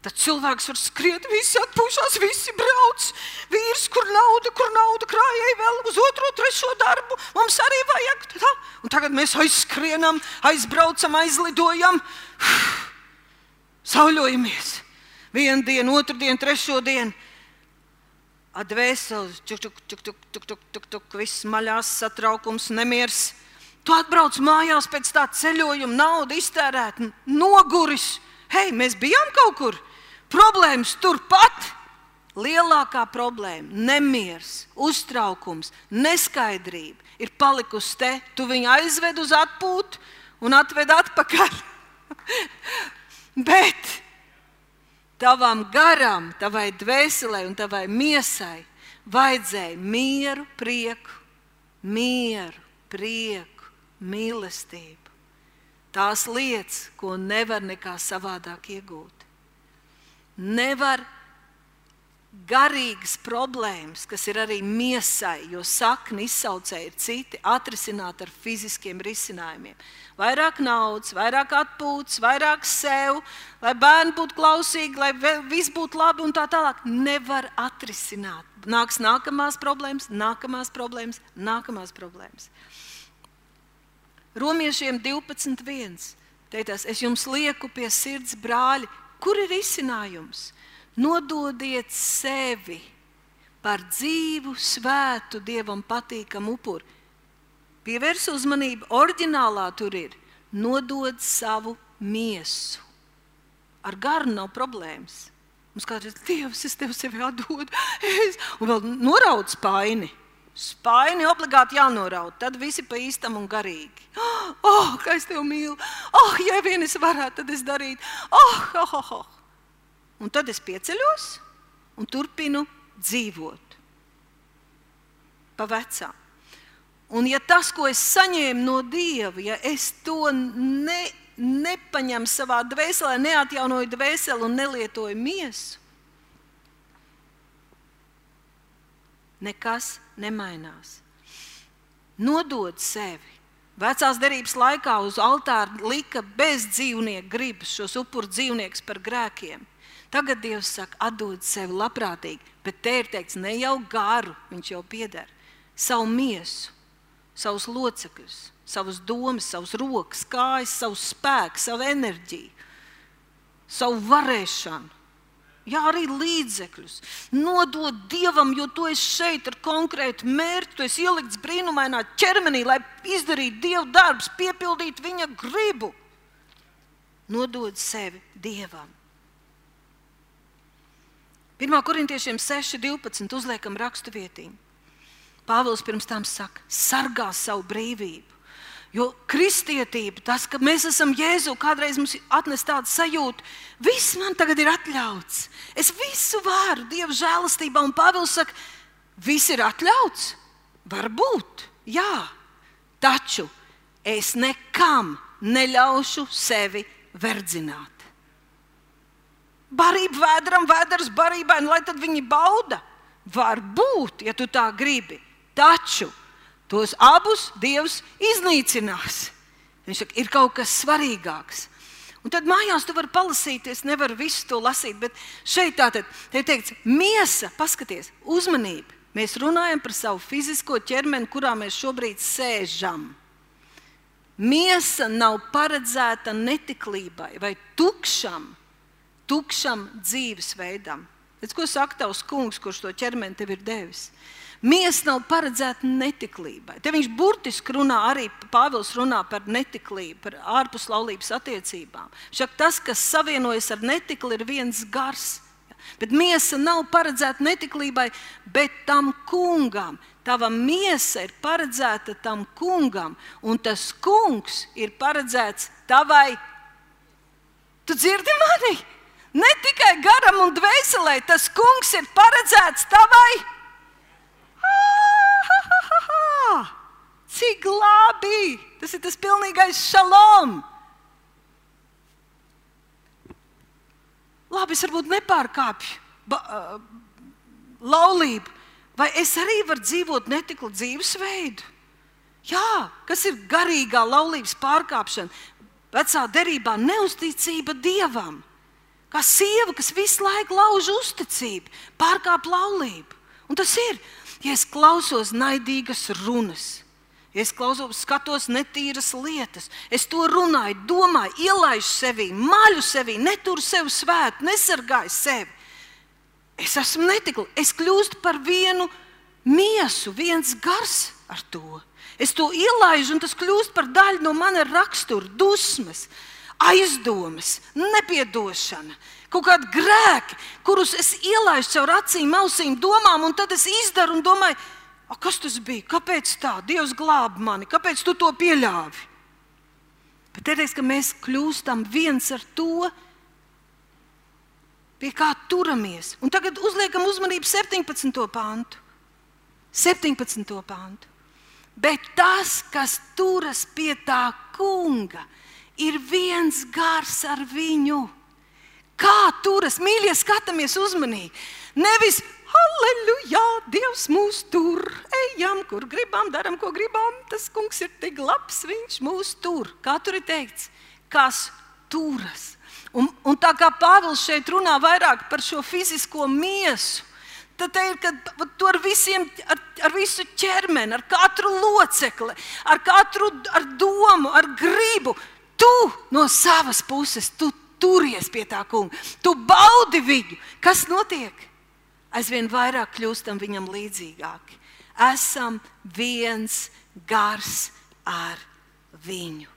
Tad cilvēks var skriet, visi atpūšas, visi brauc. Vīrs, kur nauda, kur nauda krājēji vēl uz otro, trešo darbu. Mums arī vajag tā. Un tagad mēs aizskrienam, aizbraucam, aizlidojam, sauļojamies. Vienu dienu, otru dienu, trešo dienu. Advēseles, tuk, tuk, tuk, tuk, tuk, tuk, tuk, tuk, viss maļās, satraukums, nemieris. Tu atbrauc mājās pēc tā ceļojuma, nauda iztērēta, noguris. Hei, mēs bijām kaut kur! Problēmas turpat. Lielākā problēma, nemieris, uztraukums, neskaidrība ir palikusi te. Tu viņu aizved uz atpūtu un atved atpakaļ. Bet tavam garam, tavai dvēselē un tavai miesai vajadzēja mieru, prieku, mieru, prieku, mīlestību. Tās lietas, ko nevar nekā savādāk iegūt nevar garīgas problēmas, kas ir arī miesai, jo sakni izsaucēji ir citi, atrisināt ar fiziskiem risinājumiem. Vairāk naudas, vairāk atpūtas, vairāk sev, lai bērni būtu klausīgi, lai viss būtu labi un tā tālāk. Nevar atrisināt. Nāks nākamās problēmas, nākamās problēmas, nākamās problēmas. Romiešiem 12.1. Teitās, es jums lieku pie sirds, brāļi, Kur ir izcinājums? Nododiet sevi par dzīvu, svētu, dievam patīkamu upuri. Pievērs uzmanību, oriģinālā tur ir nodot savu miesu. Ar garu nav problēmas. Mums kādreiz ir Dievs, es tev sevi atdodu, es... un vēl noraud spaini. Spaini obligāti jānoraud, tad visi pa īstam un garīgi. Oh, kā es tevi mīlu! Oh, ja vien es varētu, tad es darītu. Oh, oh, oh, oh. Un tad es pieceļos un turpinu dzīvot pa vecām. Un ja tas, ko es saņēmu no Dieva, ja es to ne, nepaņemu savā dvēselē, neatjaunoju dvēseli un nelietoju miesu, nekas nemainās. Nodod sevi. Vecās derības laikā uz altāra lika bez dzīvnieku gribas šos upuru dzīvniekus par grēkiem. Tagad Dievs saka, atdod sevi labprātīgi, bet te ir teikts, ne jau garu, viņš jau pieder savu miesu, savus locekļus, savus domas, savus rokas, kājas, savu spēku, savu enerģiju, savu varēšanu Jā, arī līdzekļus. Nodot Dievam, jo tu esi šeit ar konkrētu mērķi. Tu esi ielikts brīnumainā ķermenī, lai izdarītu Dieva darbus, piepildītu viņa gribu. Nodod sevi Dievam. 1. korintiešiem 6.12. uzliekam rakstu vietiņu. Pāvils pirms tam saka, sargā savu brīvību. Jo kristietība, tas, ka mēs esam Jēzu, kādreiz mums atnes tādu sajūtu, viss man tagad ir atļauts. Es visu varu Dieva žēlastībā, un Pāvils saka, viss ir atļauts. Varbūt, jā, taču es nekam neļaušu sevi verdzināt. Barība vēdram, vēders barībai, lai tad viņi bauda. Varbūt, ja tu tā gribi, taču Tos abus Dievs iznīcinās. Viņš saka, ir kaut kas svarīgāks. Un tad mājās tu vari palasīt, es nevaru visu to lasīt, bet šeit tātad te teikts, miesa, paskaties, uzmanība. Mēs runājam par savu fizisko ķermeni, kurā mēs šobrīd sēžam. Miesa nav paredzēta netiklībai vai tukšam, tukšam dzīvesveidam. Redz, ko saka tavs kungs, kurš to ķermeni tev ir devis? Miesa nav paredzēta netiklībai. Te viņš burtiski runā arī Pāvils runā par netiklību, par ārpuslaulības attiecībām. Šak tas, kas savienojas ar netikli, ir viens gars. Bet miesa nav paredzēta netiklībai, bet tam kungam. Tava miesa ir paredzēta tam kungam, un tas kungs ir paredzēts tavai. Tu dzirdi mani? Ne tikai garam un dvēselē, tas kungs ir paredzēts tavai Cik labi! Tas ir tas pilnīgais šalom! Labi, es varbūt nepārkāpju ba, laulību, vai es arī varu dzīvot netiklu dzīvesveidu? Jā, kas ir garīgā laulības pārkāpšana, vecā derībā neusticība dievam. Kā sieva, kas visu laiku lauž uzticību, pārkāp laulību. Un tas ir, ja es klausos naidīgas runas, ja es klausos, skatos netīras lietas, es to runāju, domāju, ielaidu sevi, maļu sevi, neturu sevi svētu, nesargāju sevi. Es esmu netikli, es kļūstu par vienu miesu, viens gars ar to. Es to ielaidu, un tas kļūst par daļu no mana rakstura, dusmas, aizdomas, nepiedošana, kaut kādi grēki, kurus es ielaidu caur acīm, ausīm, domām, un tad es izdaru un domāju, kas tas bija, kāpēc tā, Dievs glāb mani, kāpēc tu to pieļāvi. Bet teiks, ka mēs kļūstam viens ar to, pie kā turamies. Un tagad uzliekam uzmanību 17. pāntu. 17. pāntu. Bet tas, kas turas pie tā kunga, ir viens gars ar viņu. Kā turas, mīļie, skatāmies uzmanīgi. Nevis, aleluja, Dievs mūs tur, ejam, kur gribam, darām, ko gribam. Tas kungs ir tik labs, viņš mūs tur. Kā tur ir teikts, kas turas. Un, un tā kā Pāvils šeit runā vairāk par šo fizisko miesu, Tad ir, ka tu ar visiem, ar, ar visu ķermeni, ar katru locekli, ar katru ar domu, ar gribu, tu no savas puses tu turies pie tā kunga. Tu baudi viņu. Kas notiek? Aizvien vairāk kļūstam viņam līdzīgāki. Esam viens gars ar viņu.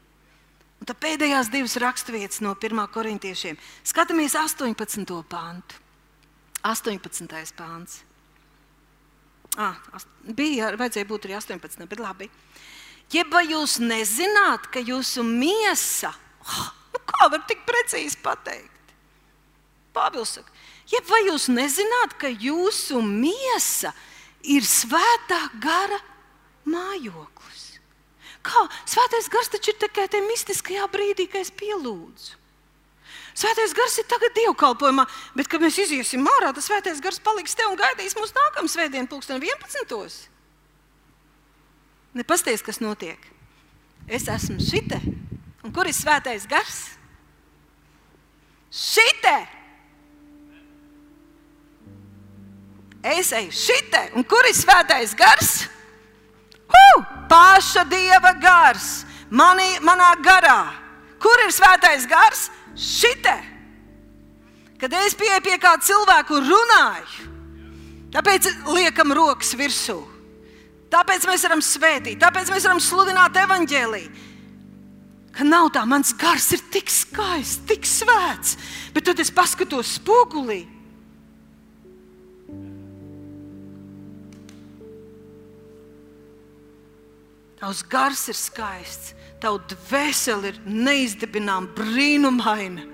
Un tad pēdējās divas raksturvietas no 1. korintiešiem. Skatāmies 18. pantu. 18. pāns. Ah, bija, vajadzēja būt arī 18, bet labi. Jeb vai jūs nezināt, ka jūsu miesa, oh, nu kā var tik precīzi pateikt? Pāvils saka, jeb vai jūs nezināt, ka jūsu miesa ir svētā gara mājoklis? Kā? Svētais gars taču ir tikai tajā mistiskajā brīdī, kad es pielūdzu. Svētais gars ir tagad dievkalpojumā, bet, kad mēs iziesim ārā, tas svētais gars paliks te un gaidīs mūsu nākamā svētdiena, pulksten 11. Nepasties, kas notiek. Es esmu šite. Un kur ir svētais gars? Šite! Es eju šite, un kur ir svētais gars? Huh! Paša dieva gars, manī, manā garā. Kur ir svētais gars? šite, kad es pieeju pie kāda cilvēka un runāju, tāpēc liekam rokas virsū. Tāpēc mēs varam svētīt, tāpēc mēs varam sludināt evaņģēlīju. Ka nav tā, mans gars ir tik skaists, tik svēts, bet tad es paskatos spogulī. Tavs gars ir skaists, Tava dvēsele ir neizdibināma, brīnumaina.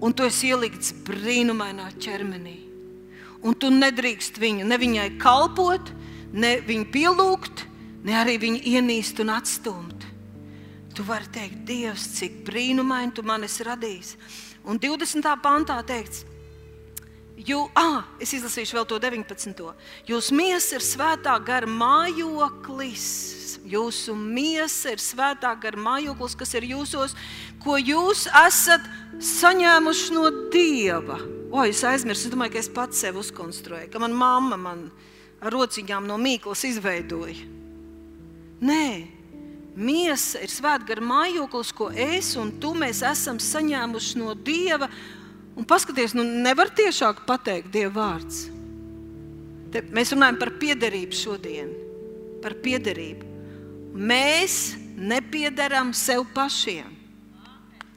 Un tu esi ielikts brīnumainā ķermenī. Un tu nedrīkst viņu ne viņai kalpot, ne viņu pielūgt, ne arī viņu ienīst un atstumt. Tu vari teikt, Dievs, cik brīnumaini tu man esi radījis. Un 20. pantā teikts, Jū, ah, es izlasīšu vēl to 19. Jūsu miesa ir svētā gara mājoklis. Jūsu miesa ir svētā gara mājoklis, kas ir jūsos, ko jūs esat saņēmuši no Dieva. O, es aizmirsu, es domāju, ka es pats sev uzkonstruēju, ka manā mamma man ar rociņām no mīklas izveidoja. Nē, miesa ir svētā gara mājoklis, ko es un tu esam saņēmuši no Dieva Un paskatieties, nu nevar tiešāk pateikt Dieva vārds. Te mēs runājam par piederību šodien. Par piederību. Mēs nepiedaram sev pašiem.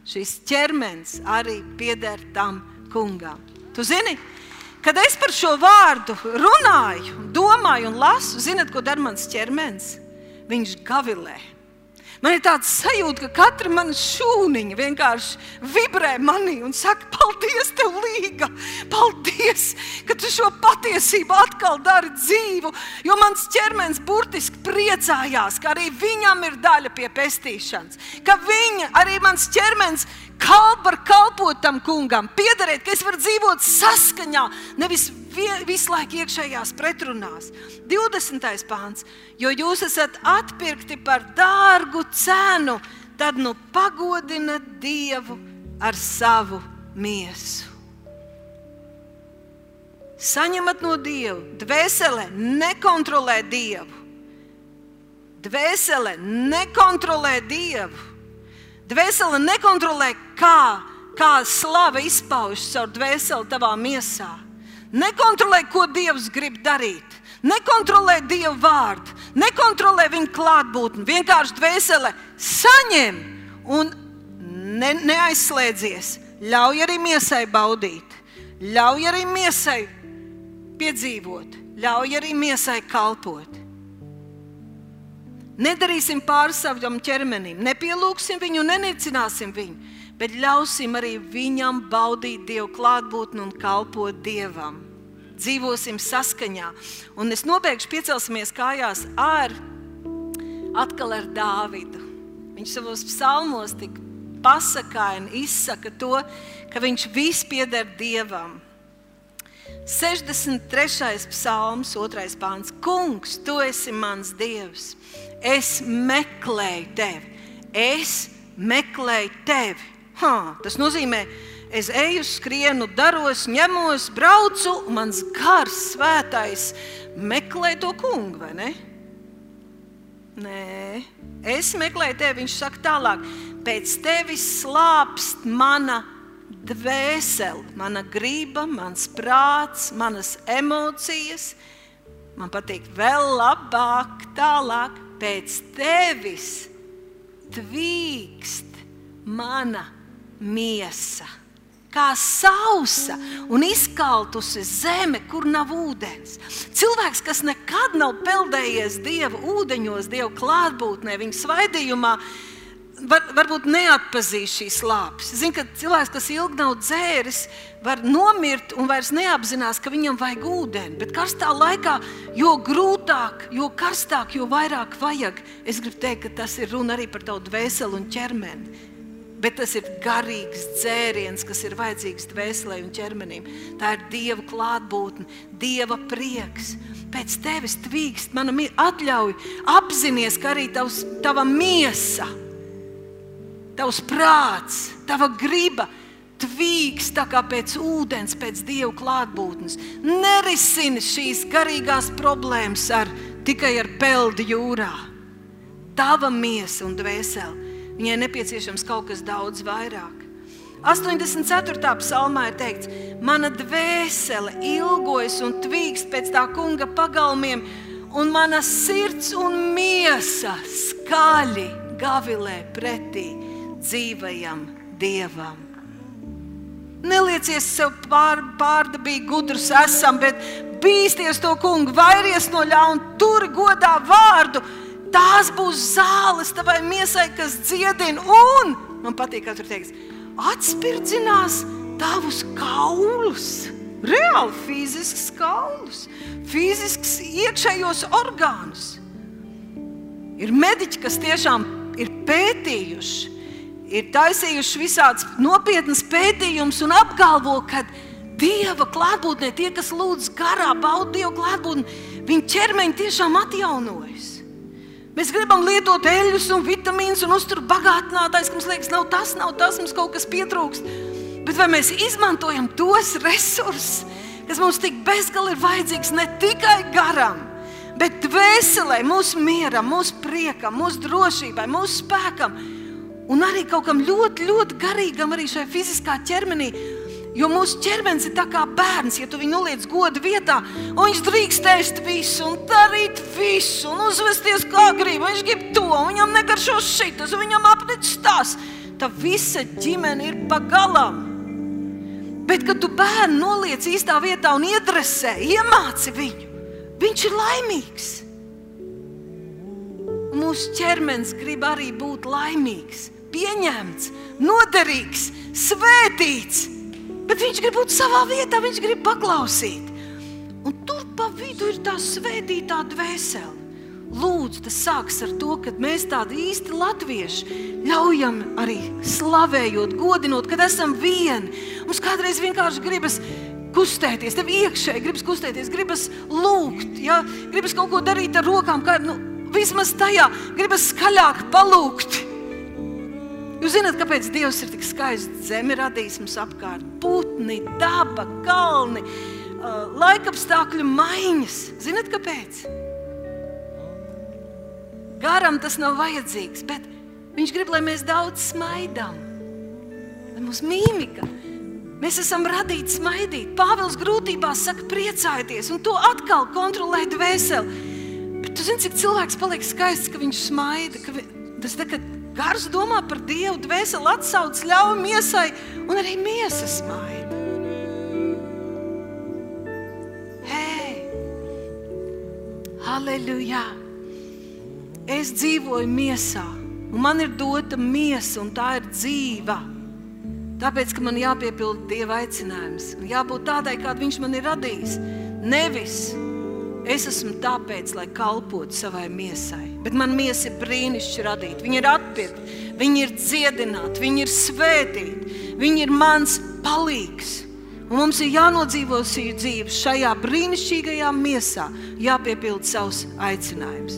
Šis ķermenis arī pieder tam kungam. Tu zini, kad es par šo vārdu runāju, domāju un lasu, zinot, ko dara mans ķermenis? Viņš gavilē. Man ir tāds sajūta, ka katra mana šūniņa vienkārši vibrē manī un saka, paldies, tev līga! Paldies, ka tu šo patiesību atkal dari dzīvu. Jo mans ķermenis burtiski priecājās, ka arī viņam ir daļa pie pestīšanas. Ka viņa, arī mans ķermenis, kalp var kalpot tam kungam, piederēt, ka es varu dzīvot saskaņā, nevis visu laiku iekšējās pretrunās. 20. pāns. Jo jūs esat atpirkti par dārgu cenu, tad nu pagodinat Dievu ar savu miesu. Saņemat no Dieva, dvēsele nekontrolē Dievu. Dvēsele nekontrolē Dievu. Dvēsele nekontrolē, kā, kā slava izpaužas caur dvēseli tavā miesā. Nekontrolē, ko Dievs grib darīt. Nekontrolē Dieva vārdu, nekontrolē viņa klātbūtni. Vienkārši dvēsele saņem un ne, neaizslēdzies. Ļauj arī miesai baudīt, ļauj arī miesai piedzīvot, ļauj arī miesai kalpot. Nedarīsim pāri savam ķermenim, nepielūgsim viņu, nenicināsim viņu, bet ļausim arī viņam baudīt Dievu klātbūtni un kalpot Dievam. Dzīvosim saskaņā. Un es nobeigšu, piecelsimies kājās ar atkal ar Dāvidu. Viņš savos psalmos tik pasakaini izsaka to, ka viņš viss pieder Dievam. 63. psalms, 2. pāns. Kungs, tu esi mans dievs. Es meklēju tevi. Es meklēju tevi. Ha, tas nozīmē, es eju, skrienu, daros, ņemos, braucu, un mans gars, svētais, meklē to kungu, vai ne? Nē, es meklēju tevi. Viņš saka tālāk, pēc tevis slāpst mana dvēsele, mana griba, mans prāts, manas emocijas. Man patīk vēl labāk, tālāk, pēc tevis tvīkst mana miesa. Kā sausa un izkaltusi zeme, kur nav ūdens. Cilvēks, kas nekad nav peldējies dieva ūdeņos, dieva klātbūtnē, viņa svaidījumā, var, varbūt neatpazīs šīs lāpes. Es zinu, ka cilvēks, kas ilgi nav dzēris, var nomirt un vairs neapzinās, ka viņam vajag ūdeni. Bet karstā laikā, jo grūtāk, jo karstāk, jo vairāk vajag. Es gribu teikt, ka tas ir runa arī par tavu dvēseli un ķermeni. Bet tas ir garīgs dzēriens, kas ir vajadzīgs dvēselē un ķermenim. Tā ir Dieva klātbūtne, Dieva prieks. Pēc tevis tvīkst, mana atļauj, apzināties, ka arī tavs, tava miesa ir tavs prāts, tava griba tvīks tā kā pēc ūdens, pēc dievu klātbūtnes. Nerisini šīs garīgās problēmas ar, tikai ar peldi jūrā. Tava miesa un dvēsele. Viņai nepieciešams kaut kas daudz vairāk. 84. psalmā ir teikts, mana dvēsele ilgojas un tvīkst pēc tā kunga pagalmiem, un mana sirds un miesa skaļi gavilē pretī dzīvajam Dievam. Neliecies sev pār, pārdabīgi gudrs esam, bet bīsties to kungu, vairies no ļauna, tur godā vārdu. Tās būs zāles tavai miesai, kas dziedina, un man patīk, kā tur teiks, atspirdzinās tavus kaulus. Reāli fizisks kaulus, fizisks iekšējos orgānus. Ir mediķi, kas tiešām ir pētījuši, ir taisījuši visādus nopietnus pētījumus un apgalvo, ka Dieva klātbūtnē tie, kas lūdz garā, bauda Dieva klātbūtni, viņu ķermeņi tiešām atjaunojas. Mēs gribam lietot eļļus un vitamīnus un uzturu bagātinātājs, ka mums liekas, nav tas, nav tas, mums kaut kas pietrūkst. Bet vai mēs izmantojam tos resursus, kas mums tik bezgalīgi ir vajadzīgs ne tikai garam, bet dvēselē, mūsu mieram, mūsu priekam, mūsu drošībai, mūsu spēkam? Un arī kaut kam ļoti, ļoti garīgam, arī šai fiziskā ķermenī. Jo mūsu ķermenis ir kā bērns, ja tu viņu noliec godu vietā, un viņš drīkst ēst visu, un darīt visu, un uzvesties kā grib. Viņš grib to, un viņam negaršo šitas, un viņam apnicis tas. Tā visa ģimene ir pagalam. Bet, kad tu bērnu noliec īstā vietā un iedresē, iemāci viņu, viņš ir laimīgs. Mūsu ķermenis grib arī būt laimīgs pieņemts, noderīgs, svētīts. Bet viņš grib būt savā vietā, viņš grib paklausīt. Un tur pa vidu ir tā svētītā dvēsele. lūdzu, tas sāks ar to, ka mēs tādi īsti latvieši ļaujam arī slavējot, godinot, kad esam vieni. Mums kādreiz vienkārši gribas kustēties, tev iekšēji gribas kustēties, gribas lūgt, ja? gribas kaut ko darīt ar rokām, kā nu, vismaz tajā gribas skaļāk palūgt. Jūs zināt, kāpēc Dievs ir tik skaists zemi radījis mums apkārt? Putni, daba, kalni, laikapstākļu maiņas. Zināt, kāpēc? Garam tas nav vajadzīgs, bet viņš grib, lai mēs daudz smaidām. Lai mums mīmika, mēs esam radīti smaidīt. Pāvils grūtībās saka, priecājieties, un to atkal kontrolē dvēseli. Bet tu zini, cik cilvēks paliek skaists, ka viņš smaida. Ka vi... Tas tā, ka Gars domā par Dievu, dvēseli atsauc, ļauj miesai, un arī miesa smaida. Hei! Halleluja! Es dzīvoju miesā, un man ir dota miesa, un tā ir dzīva. Tāpēc, ka man jāpiepilda Dieva aicinājums, jābūt tādai, kāda Viņš man ir radījis. Nevis Es esmu tāpēc, lai kalpotu savai miesai. Bet man miesa ir brīnišķīgi radīta. Viņa ir atpirkta, viņa ir dziedināta, viņa ir svētīta, viņa ir mans palīgs. Un mums ir jānodzīvo šī dzīve šajā brīnišķīgajā miesā, jāpiepilda savs aicinājums.